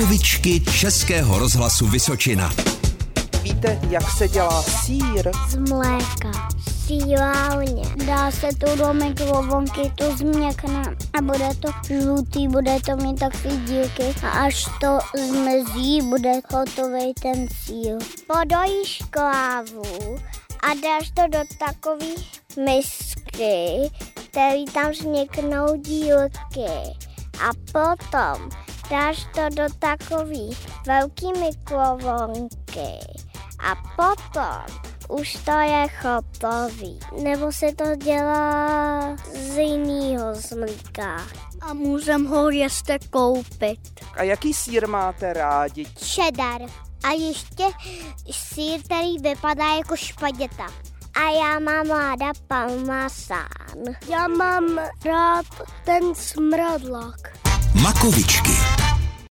Makovičky Českého rozhlasu Vysočina. Víte, jak se dělá sír? Z mléka. Sílávně. Dá se to do mikrovonky, to změkne a bude to žlutý, bude to mít takové dílky a až to zmezí, bude hotový ten síl. Podojíš klávu a dáš to do takové misky, který tam vzniknou dílky. A potom dáš to do takové velké mikrovonky a potom už to je hotový. Nebo se to dělá z jiného zmlíka. A můžem ho ještě koupit. A jaký sír máte rádi? Cheddar. A ještě sír, který vypadá jako špaděta. A já mám ráda parmesán. Já mám rád ten smradlak. Makovičky.